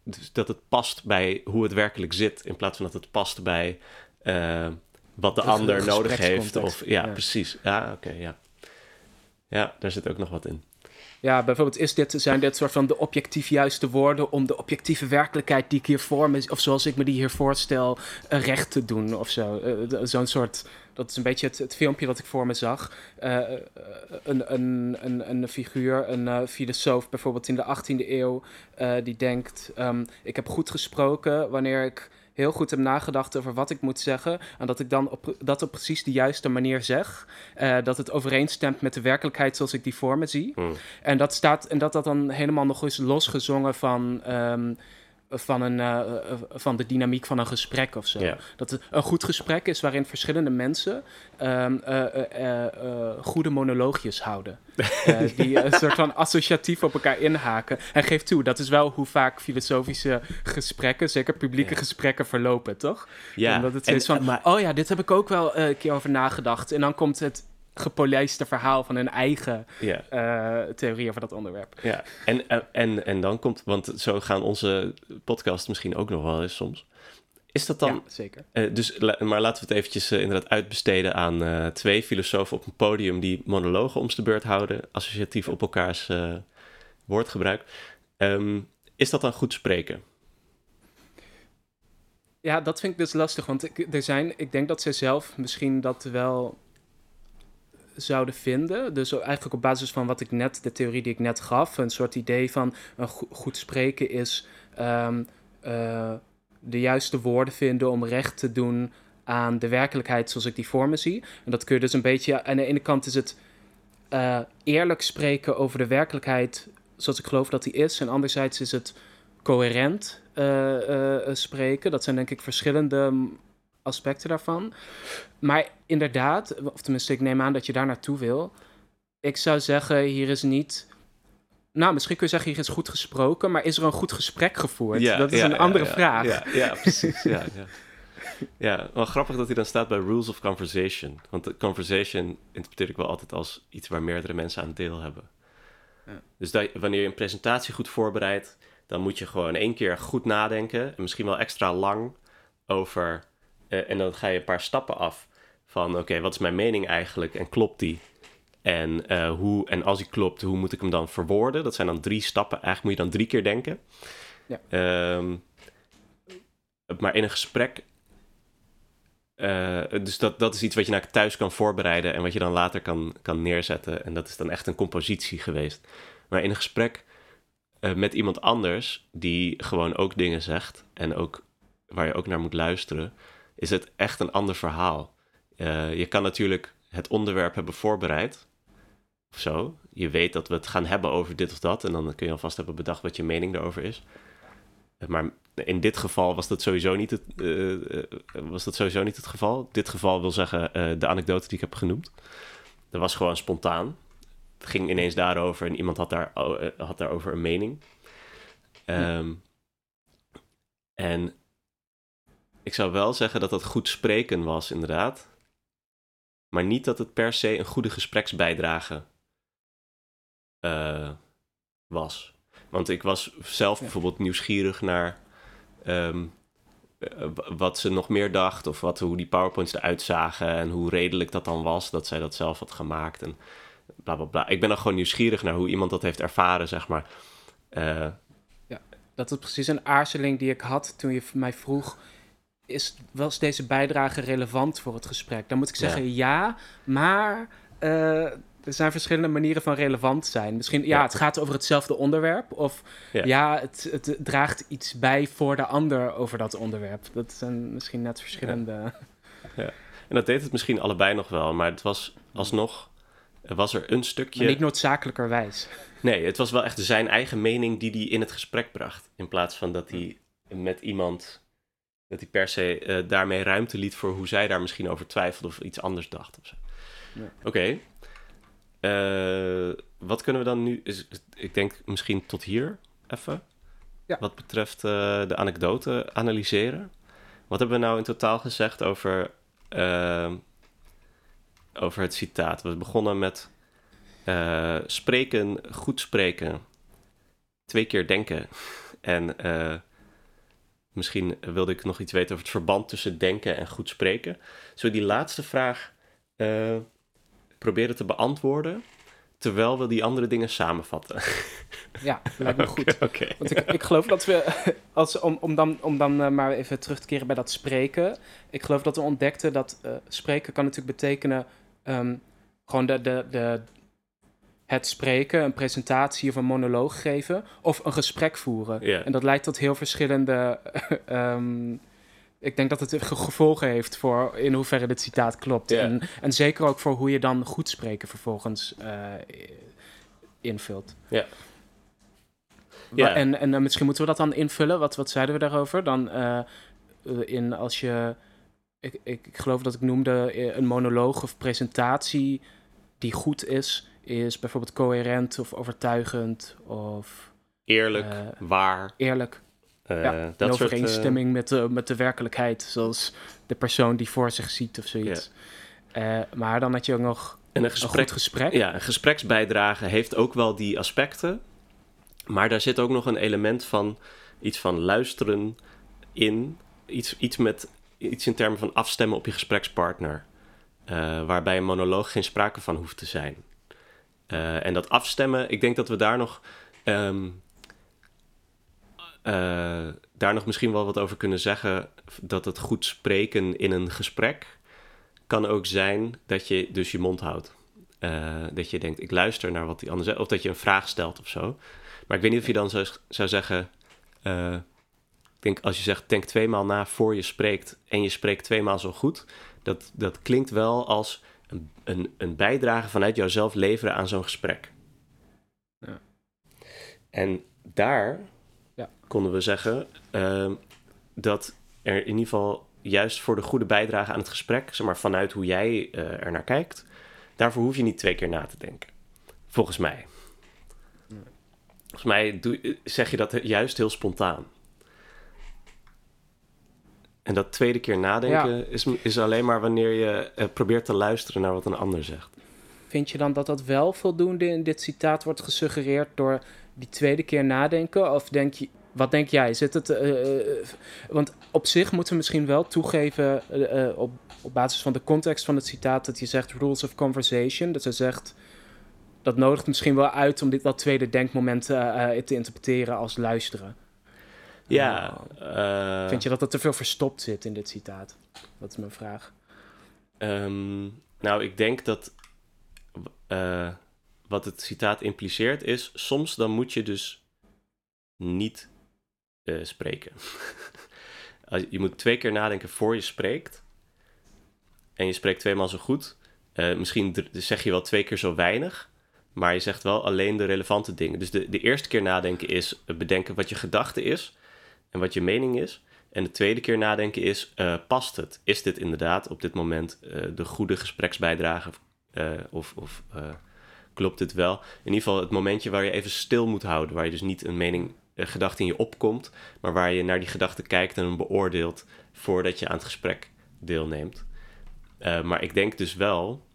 [SPEAKER 2] dus dat het past bij hoe het werkelijk zit, in plaats van dat het past bij eh, wat de
[SPEAKER 1] De
[SPEAKER 2] ander nodig heeft. Of, ja,
[SPEAKER 1] ja.
[SPEAKER 2] precies. Ja, oké, ja. Ja, daar zit ook nog wat in.
[SPEAKER 1] Ja, bijvoorbeeld is dit, zijn dit soort van de objectief juiste woorden om de objectieve werkelijkheid die ik hier voor me, of zoals ik me die hier voorstel, eh, recht te doen of zo. Eh, Zo'n soort, dat is een beetje het, filmpje dat ik voor me zag. Eh, een, een, een, een figuur, een filosoof bijvoorbeeld in de 18e eeuw, die denkt, ehm, ik heb goed gesproken wanneer ik heel goed heb nagedacht over wat ik moet zeggen. En dat ik dan op, dat op precies de juiste manier zeg. Eh, dat het overeenstemt met de werkelijkheid zoals ik die voor me zie.
[SPEAKER 2] Hm.
[SPEAKER 1] En dat, staat, en dat dat dan helemaal nog eens losgezongen van, ehm, van, een, eh, eh, van de dynamiek van een gesprek of zo. Dat het een goed gesprek is waarin verschillende mensen ehm, eh, goede monoloogjes houden. *laughs* Die een soort van associatief op elkaar inhaken. En geef toe, dat is wel hoe vaak filosofische gesprekken, zeker publieke gesprekken, verlopen, toch?
[SPEAKER 2] Ja,
[SPEAKER 1] Omdat het
[SPEAKER 2] en-
[SPEAKER 1] is van,
[SPEAKER 2] maar-
[SPEAKER 1] oh ja, dit heb ik ook wel een keer over nagedacht. En dan komt het gepolijste verhaal van hun eigen eh, theorie over dat onderwerp.
[SPEAKER 2] ja. En, en, en, dan komt, want zo gaan onze podcasts misschien ook nog wel eens soms. Is dat dan,
[SPEAKER 1] ja, zeker.
[SPEAKER 2] eh, dus, maar laten we het eventjes eh, inderdaad uitbesteden aan twee filosofen op een podium die monologen om de beurt houden, associatief op elkaars woordgebruik. Ehm, is dat dan goed spreken?
[SPEAKER 1] Ja, dat vind ik dus lastig, want ik, er zijn, ik denk dat zij zelf misschien dat wel zouden vinden. Dus eigenlijk op basis van wat ik net, de theorie die ik net gaf, een soort idee van een go- goed spreken is ehm, eh, de juiste woorden vinden om recht te doen aan de werkelijkheid zoals ik die voor me zie. En dat kun je dus een beetje, aan de ene kant is het eh, eerlijk spreken over de werkelijkheid zoals ik geloof dat die is. En anderzijds is het coherent eh, spreken. Dat zijn denk ik verschillende aspecten daarvan. Maar inderdaad, of tenminste, ik neem aan dat je daar naartoe wil. Ik zou zeggen, hier is niet. Nou, misschien kun je zeggen, hier is goed gesproken, maar is er een goed gesprek gevoerd? dat is
[SPEAKER 2] ja,
[SPEAKER 1] een
[SPEAKER 2] ja,
[SPEAKER 1] andere
[SPEAKER 2] ja,
[SPEAKER 1] vraag.
[SPEAKER 2] Ja, ja precies. ja, ja. ja, wel grappig dat hij dan staat bij Rules of Conversation. Want de conversation interpreteer ik wel altijd als iets waar meerdere mensen aan deel hebben.
[SPEAKER 1] Ja.
[SPEAKER 2] Dus dat, wanneer je een presentatie goed voorbereidt, dan moet je gewoon één keer goed nadenken. En misschien wel extra lang over. Eh, en dan ga je een paar stappen af van: oké, wat is mijn mening eigenlijk en klopt die? En, eh, hoe, en als die klopt, hoe moet ik hem dan verwoorden? Dat zijn dan drie stappen. Eigenlijk moet je dan drie keer denken.
[SPEAKER 1] Ja.
[SPEAKER 2] Ehm, maar in een gesprek. eh, dus dat, dat is iets wat je naar thuis kan voorbereiden en wat je dan later kan, kan neerzetten. En dat is dan echt een compositie geweest. Maar in een gesprek met iemand anders, die gewoon ook dingen zegt en ook waar je ook naar moet luisteren, is het echt een ander verhaal. Eh, je kan natuurlijk het onderwerp hebben voorbereid. Of zo. Je weet dat we het gaan hebben over dit of dat. En dan kun je alvast hebben bedacht wat je mening daarover is. Eh, Maar in dit geval was dat sowieso niet het, eh, was dat sowieso niet het geval. Dit geval wil zeggen de anekdote die ik heb genoemd. Dat was gewoon spontaan. Het ging ineens daarover en iemand had, daar, oh, had daarover een mening. Ehm, En ik zou wel zeggen dat dat goed spreken was, inderdaad. Maar niet dat het per se een goede gespreksbijdrage eh, was. Want ik was zelf
[SPEAKER 1] Ja.
[SPEAKER 2] bijvoorbeeld nieuwsgierig naar ehm, eh, wat ze nog meer dacht. Of wat, hoe die PowerPoints eruit zagen. En hoe redelijk dat dan was dat zij dat zelf had gemaakt. En bla bla bla. Ik ben dan gewoon nieuwsgierig naar hoe iemand dat heeft ervaren, zeg maar. Eh,
[SPEAKER 1] Dat is precies een aarzeling die ik had toen je mij vroeg... Is, was deze bijdrage relevant voor het gesprek? Dan moet ik zeggen ja, maar eh, er zijn verschillende manieren van relevant zijn. Misschien, ja,
[SPEAKER 2] Ja.
[SPEAKER 1] het gaat over hetzelfde onderwerp. Of
[SPEAKER 2] Ja.
[SPEAKER 1] ja, het, het draagt iets bij voor de ander over dat onderwerp. Dat zijn misschien net verschillende...
[SPEAKER 2] En dat deed het misschien allebei nog wel, maar het was alsnog was er een stukje...
[SPEAKER 1] Maar niet noodzakelijkerwijs.
[SPEAKER 2] Nee, het was wel echt zijn eigen mening die hij in het gesprek bracht. In plaats van dat hij met iemand, dat hij per se eh, daarmee ruimte liet voor hoe zij daar misschien over twijfelde of iets anders dacht. Of zo.
[SPEAKER 1] Ja.
[SPEAKER 2] Oké. Eh, wat kunnen we dan nu, is, ik denk misschien tot hier even.
[SPEAKER 1] Ja.
[SPEAKER 2] Wat betreft eh, de anekdote analyseren. Wat hebben we nou in totaal gezegd over, eh, over het citaat? We begonnen met spreken, goed spreken, twee keer denken. En eh, misschien wilde ik nog iets weten over het verband tussen denken en goed spreken. Zullen we die laatste vraag eh, proberen te beantwoorden, terwijl we die andere dingen samenvatten? *laughs*
[SPEAKER 1] Ja, lijkt me goed.
[SPEAKER 2] Oké.
[SPEAKER 1] Want ik, ik geloof dat we, *laughs* als, om, om dan, om dan eh, maar even terug te keren bij dat spreken. Ik geloof dat we ontdekten dat eh, spreken kan natuurlijk betekenen ehm, gewoon de, de, de, het spreken, een presentatie of een monoloog geven. Of een gesprek voeren. En dat leidt tot heel verschillende. *laughs* ehm, ik denk dat het ge- gevolgen heeft voor in hoeverre dit citaat klopt. En, en zeker ook voor hoe je dan goed spreken vervolgens eh, invult.
[SPEAKER 2] Ja. Ja.
[SPEAKER 1] En, en eh, misschien moeten we dat dan invullen. Wat, wat zeiden we daarover? Dan eh, in als je. Ik, ik, ik geloof dat ik noemde een monoloog of presentatie die goed is, is bijvoorbeeld coherent of overtuigend of
[SPEAKER 2] Eerlijk,
[SPEAKER 1] Eh,
[SPEAKER 2] waar,
[SPEAKER 1] eerlijk.
[SPEAKER 2] eh,
[SPEAKER 1] ja, in
[SPEAKER 2] dat soort... eh,
[SPEAKER 1] overeenstemming met, de, met de werkelijkheid, zoals de persoon die voor zich ziet of zoiets. Eh, maar dan had je ook nog
[SPEAKER 2] en een
[SPEAKER 1] een
[SPEAKER 2] gesprek
[SPEAKER 1] goed gesprek.
[SPEAKER 2] Ja, een gespreksbijdrage heeft ook wel die aspecten. Maar daar zit ook nog een element van iets van luisteren in. Iets, iets, met, iets in termen van afstemmen op je gesprekspartner. Eh, waarbij een monoloog geen sprake van hoeft te zijn. Eh, en dat afstemmen, ik denk dat we daar nog. ehm, eh, daar nog misschien wel wat over kunnen zeggen. Dat het goed spreken in een gesprek kan ook zijn dat je dus je mond houdt. Eh, dat je denkt, ik luister naar wat die ander zegt. Of dat je een vraag stelt of zo. Maar ik weet niet of je dan zou, zou zeggen... ik denk, als je zegt, denk tweemaal na voor je spreekt... en je spreekt tweemaal zo goed... dat, dat klinkt wel als een, een, een bijdrage vanuit jouzelf leveren aan zo'n gesprek.
[SPEAKER 1] Ja.
[SPEAKER 2] En daar
[SPEAKER 1] Ja.
[SPEAKER 2] konden we zeggen... ehm, dat er in ieder geval juist voor de goede bijdrage aan het gesprek... zeg maar vanuit hoe jij eh, er naar kijkt... daarvoor hoef je niet twee keer na te denken. Volgens mij. Volgens mij doe, zeg je dat juist heel spontaan. En dat tweede keer nadenken is, is alleen maar wanneer je eh, probeert te luisteren naar wat een ander zegt.
[SPEAKER 1] Vind je dan dat dat wel voldoende in dit citaat wordt gesuggereerd door die tweede keer nadenken? Of denk je, wat denk jij? Zit het, eh, eh, want op zich moeten we misschien wel toegeven op, op basis van de context van het citaat dat je zegt rules of conversation. Dat ze zegt, dat nodigt misschien wel uit om dit dat tweede denkmoment te interpreteren als luisteren.
[SPEAKER 2] Ja. eh,
[SPEAKER 1] Vind je dat er te veel verstopt zit in dit citaat? Dat is mijn vraag.
[SPEAKER 2] Ehm, nou, ik denk dat eh, wat het citaat impliceert is... soms dan moet je dus niet eh, spreken. *laughs* Je moet twee keer nadenken voor je spreekt. En je spreekt tweemaal zo goed. Eh, misschien zeg je wel twee keer zo weinig... maar je zegt wel alleen de relevante dingen. Dus de, de eerste keer nadenken is eh, bedenken wat je gedachte is... en wat je mening is... En de tweede keer nadenken is, eh, past het? Is dit inderdaad op dit moment eh, de goede gespreksbijdrage? eh, of of klopt dit wel? In ieder geval het momentje waar je even stil moet houden. Waar je dus niet een mening, een gedachte in je opkomt. Maar waar je naar die gedachte kijkt en hem beoordeelt voordat je aan het gesprek deelneemt. Maar ik denk dus wel,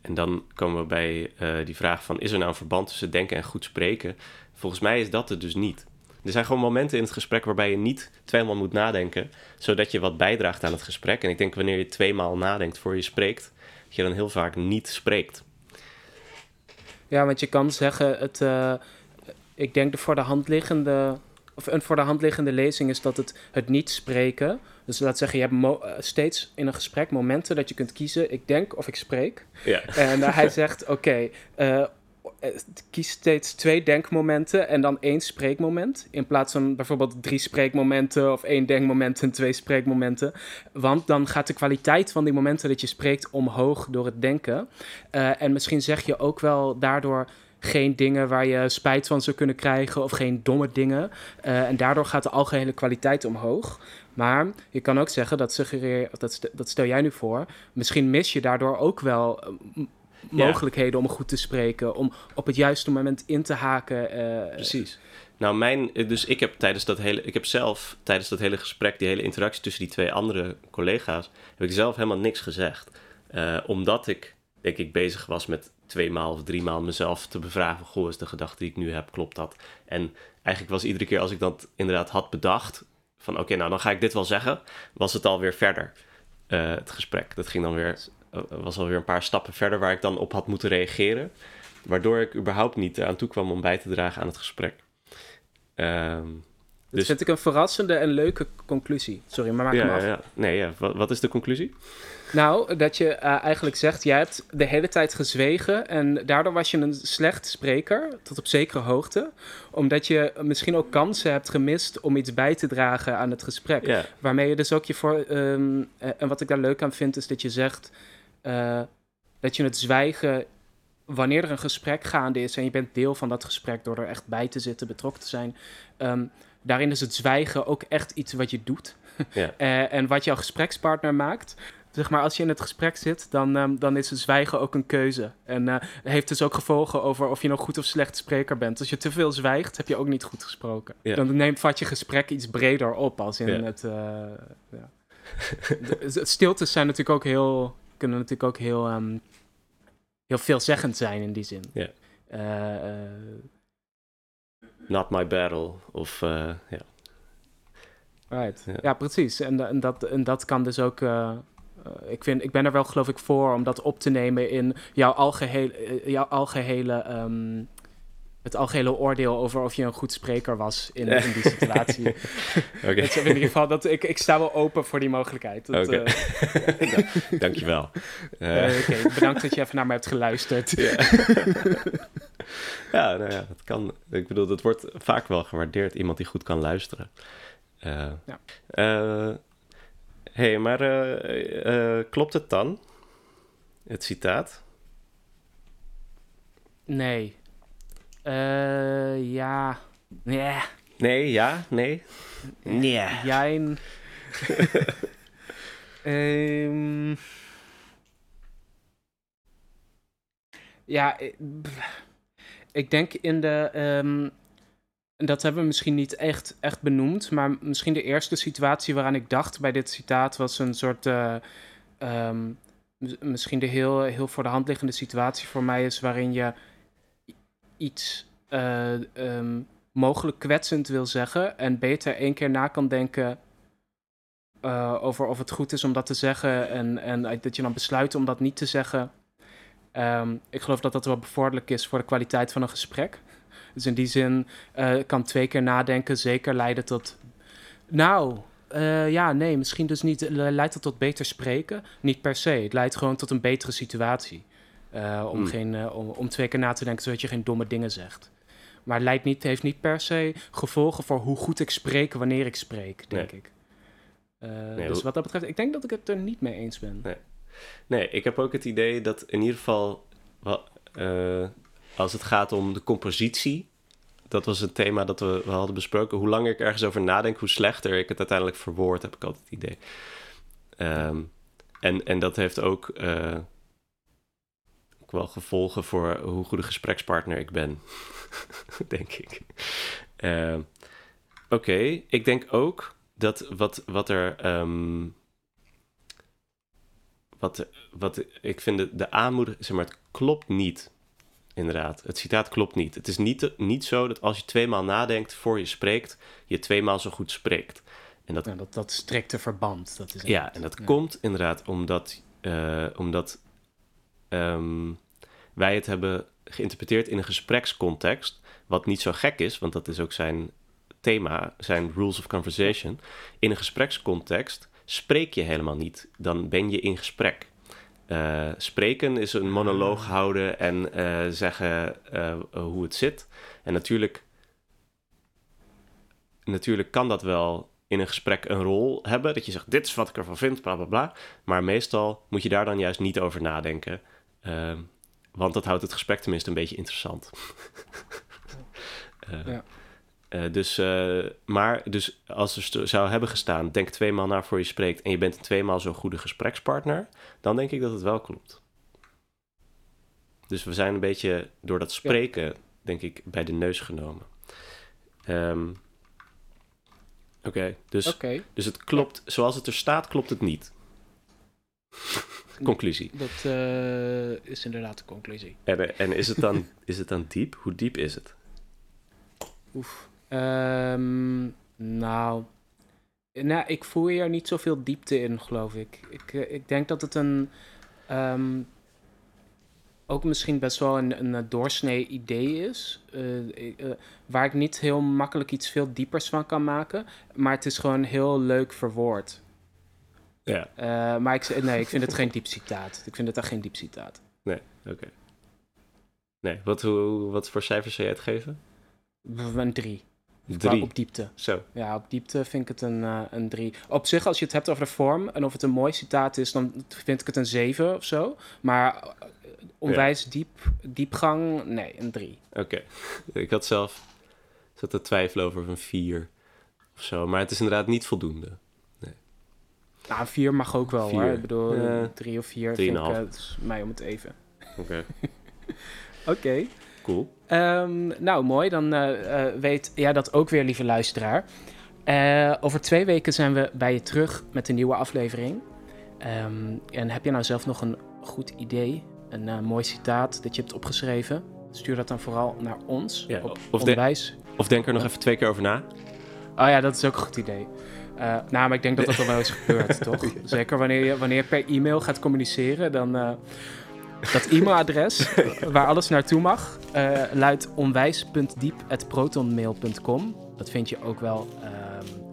[SPEAKER 2] en dan komen we bij die vraag van... is er nou een verband tussen denken en goed spreken? Volgens mij is dat het dus niet. Er zijn gewoon momenten in het gesprek waarbij je niet tweemaal moet nadenken, zodat je wat bijdraagt aan het gesprek. En ik denk wanneer je tweemaal nadenkt voor je spreekt, dat je dan heel vaak niet spreekt.
[SPEAKER 1] Ja, want je kan zeggen, het, eh, ik denk de voor de hand liggende, of een voor de hand liggende lezing is dat het, het niet spreken. Dus laat zeggen, je hebt mo- eh, steeds in een gesprek momenten dat je kunt kiezen, ik denk of ik spreek.
[SPEAKER 2] Ja,
[SPEAKER 1] En eh, hij *laughs* zegt, oké, kies steeds twee denkmomenten en dan één spreekmoment. In plaats van bijvoorbeeld drie spreekmomenten of één denkmoment en twee spreekmomenten. Want dan gaat de kwaliteit van die momenten dat je spreekt omhoog door het denken. Eh, en misschien zeg je ook wel daardoor geen dingen waar je spijt van zou kunnen krijgen of geen domme dingen. Eh, en daardoor gaat de algehele kwaliteit omhoog. Maar je kan ook zeggen dat suggereer, dat, stel jij nu voor, misschien mis je daardoor ook wel eh, mogelijkheden om goed te spreken, om op het juiste moment in te haken.
[SPEAKER 2] Uh, Precies. Nou, mijn, dus ik heb tijdens dat hele, ik heb zelf tijdens dat hele gesprek, die hele interactie tussen die twee andere collega's, heb ik zelf helemaal niks gezegd. omdat ik, denk ik, bezig was met twee maal of drie maal mezelf te bevragen: Goh, is de gedachte die ik nu heb, klopt dat? En eigenlijk was iedere keer als ik dat inderdaad had bedacht: van oké, nou dan ga ik dit wel zeggen, was het alweer verder. Uh, het gesprek. Dat ging dan weer, was alweer een paar stappen verder waar ik dan op had moeten reageren. Waardoor ik überhaupt niet aan toe kwam om bij te dragen aan het gesprek.
[SPEAKER 1] Um, dat dus... vind ik een verrassende en leuke conclusie. Sorry, maar maak ja, hem af.
[SPEAKER 2] Ja. Nee, ja. Wat, wat is de conclusie?
[SPEAKER 1] Nou, dat je uh, eigenlijk zegt, jij hebt de hele tijd gezwegen en daardoor was je een slecht spreker, tot op zekere hoogte. Omdat je misschien ook kansen hebt gemist om iets bij te dragen aan het gesprek. Waarmee je dus ook je voor... Um, en wat ik daar leuk aan vind, is dat je zegt uh, dat je het zwijgen wanneer er een gesprek gaande is en je bent deel van dat gesprek door er echt bij te zitten, betrokken te zijn. Um, daarin is het zwijgen ook echt iets wat je doet. *laughs* Ja. uh, en wat jouw gesprekspartner maakt zeg maar, als je in het gesprek zit, dan, um, dan is het zwijgen ook een keuze. En uh, heeft dus ook gevolgen over of je nog goed of slecht spreker bent. Als je te veel zwijgt, heb je ook niet goed gesproken. Dan neemt vat je gesprek iets breder op als in het. Uh, ja. *laughs* de, stiltes zijn natuurlijk ook heel. Kunnen natuurlijk ook heel. Um, heel veelzeggend zijn in die zin. Ja. Uh,
[SPEAKER 2] Not my battle. Of ja.
[SPEAKER 1] Right. Ja. precies. En, en, dat, en dat kan dus ook. Eh, ik, vind, ik ben er wel geloof ik voor om dat op te nemen in jouw algehele, eh, jouw algehele um, het algehele oordeel over of je een goed spreker was in, *laughs* in die situatie. Oké. in ieder geval, dat, ik, ik sta wel open voor die mogelijkheid. Oké. *laughs*
[SPEAKER 2] Okay. Uh, Dankjewel.
[SPEAKER 1] Uh. Oké, bedankt dat je even naar me hebt geluisterd.
[SPEAKER 2] ja. ja, nou ja, dat kan. Ik bedoel, dat wordt vaak wel gewaardeerd, iemand die goed kan luisteren. Ja hey, maar klopt het dan? Het citaat?
[SPEAKER 1] Nee. Uh, ja. Nee.
[SPEAKER 2] Nee, ja, nee.
[SPEAKER 1] Nee. Jijn. um, *laughs* ja, ik denk in de. Um, en dat hebben we misschien niet echt, echt benoemd, maar misschien de eerste situatie waaraan ik dacht bij dit citaat was een soort. Uh, um, misschien de heel, heel voor de hand liggende situatie voor mij is waarin je iets uh, um, mogelijk kwetsend wil zeggen en beter één keer na kan denken uh, over of het goed is om dat te zeggen en, en dat je dan besluit om dat niet te zeggen. Um, ik geloof dat dat wel bevorderlijk is voor de kwaliteit van een gesprek. Dus in die zin uh, kan twee keer nadenken zeker leiden tot. Nou, ja, nee, misschien dus niet. Leidt het tot beter spreken? Niet per se. Het leidt gewoon tot een betere situatie. Uh, om, hmm. geen, om, om, twee keer na te denken zodat je geen domme dingen zegt. Maar leidt niet, heeft niet per se gevolgen voor hoe goed ik spreek wanneer ik spreek, denk ik. Nee, dus wat dat betreft, ik denk dat ik het er niet mee eens ben.
[SPEAKER 2] Nee, nee ik heb ook het idee dat in ieder geval als het gaat om de compositie. Dat was een thema dat we, we hadden besproken. Hoe langer ik ergens over nadenk, hoe slechter ik het uiteindelijk verwoord, heb ik altijd het idee. Ehm, en, en dat heeft ook, ook wel gevolgen voor hoe goede gesprekspartner ik ben, *laughs* denk ik. Uh, Oké, ik denk ook dat wat, wat er. Um, wat, wat ik vind de, de aanmoediging, zeg maar, het klopt niet inderdaad. Het citaat klopt niet. Het is niet, niet zo dat als je tweemaal nadenkt voor je spreekt, je tweemaal zo goed spreekt.
[SPEAKER 1] En dat, ja, dat, dat strikte verband. Dat is
[SPEAKER 2] ja, en dat komt inderdaad omdat, uh, omdat um, wij het hebben geïnterpreteerd in een gesprekscontext. Wat niet zo gek is, want dat is ook zijn thema, zijn rules of conversation. In een gesprekscontext spreek je helemaal niet, dan ben je in gesprek. Eh, spreken is een monoloog houden en eh, zeggen eh, hoe het zit. En natuurlijk, natuurlijk kan dat wel in een gesprek een rol hebben. Dat je zegt, dit is wat ik ervan vind, bla bla bla. Maar meestal moet je daar dan juist niet over nadenken. Ehm, want dat houdt het gesprek tenminste een beetje interessant. *laughs* Eh,
[SPEAKER 1] Ja.
[SPEAKER 2] eh, dus, eh, maar dus als er zou hebben gestaan, denk tweemaal na voor je spreekt en je bent een tweemaal zo'n goede gesprekspartner, dan denk ik dat het wel klopt. Dus we zijn een beetje door dat spreken, denk ik, bij de neus genomen. Ehm, Oké, dus, dus het klopt, zoals het er staat, klopt het niet. Conclusie.
[SPEAKER 1] dat eh, is inderdaad de conclusie.
[SPEAKER 2] En, eh, en is, het dan, *laughs* is het dan diep? Hoe diep is het?
[SPEAKER 1] Oef. Ehm, nou, nou, ik voel hier niet zoveel diepte in, geloof ik. Ik, eh, ik denk dat het een. ehm, ook misschien best wel een, een doorsnee idee is. waar ik niet heel makkelijk iets veel diepers van kan maken. Maar het is gewoon heel leuk verwoord.
[SPEAKER 2] Ja,
[SPEAKER 1] Eh, maar ik, nee, ik vind het geen diep citaat. Ik vind het echt geen diep citaat.
[SPEAKER 2] oké. Nee, wat, hoe, wat voor cijfers zou jij het geven?
[SPEAKER 1] Een drie.
[SPEAKER 2] Drie.
[SPEAKER 1] Op diepte.
[SPEAKER 2] Zo,
[SPEAKER 1] Ja, op diepte vind ik het een, eh, een 3. Op zich, als je het hebt over de vorm en of het een mooi citaat is, dan vind ik het een 7 of zo. Maar eh, onwijs diep, diepgang, nee, een 3.
[SPEAKER 2] oké. *laughs* Ik had zelf zat te twijfelen over een vier of zo. Maar het is inderdaad niet voldoende.
[SPEAKER 1] Nou, 4 mag ook wel hoor.
[SPEAKER 2] Vier.
[SPEAKER 1] Ik bedoel,
[SPEAKER 2] Ja.
[SPEAKER 1] 3 of 4 vind ik
[SPEAKER 2] Drieënhalf.
[SPEAKER 1] eh, het is mij om het even.
[SPEAKER 2] Oké, *laughs*
[SPEAKER 1] Oké.
[SPEAKER 2] cool.
[SPEAKER 1] Ehm, nou, mooi. Dan eh, eh, weet jij dat ook weer, lieve luisteraar. Over twee weken zijn we bij je terug met een nieuwe aflevering. Ehm, en heb je nou zelf nog een goed idee, een mooi citaat dat je hebt opgeschreven? Stuur dat dan vooral naar ons
[SPEAKER 2] Ja,
[SPEAKER 1] op
[SPEAKER 2] of de-
[SPEAKER 1] onderwijs.
[SPEAKER 2] Of denk er nog even twee keer over na.
[SPEAKER 1] Oh ja, dat is ook een goed idee. Eh, nou, maar ik denk dat dat al wel eens gebeurt, *laughs* toch? Zeker wanneer je, wanneer je per e-mail gaat communiceren, dan... eh, dat e-mailadres, *laughs* waar alles naartoe mag, eh, luidt onwijs.diep.protonmail.com. Dat vind je ook wel ehm,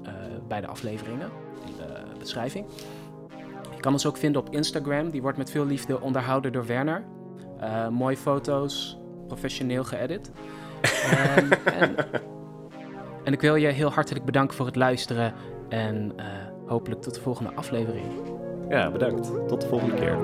[SPEAKER 1] eh, bij de afleveringen, in de beschrijving. Je kan ons ook vinden op Instagram. Die wordt met veel liefde onderhouden door Werner. Mooie foto's, professioneel geëdit. *laughs* Ehm, en, en ik wil je heel hartelijk bedanken voor het luisteren. En eh, hopelijk tot de volgende aflevering.
[SPEAKER 2] Ja, bedankt. Tot de volgende keer.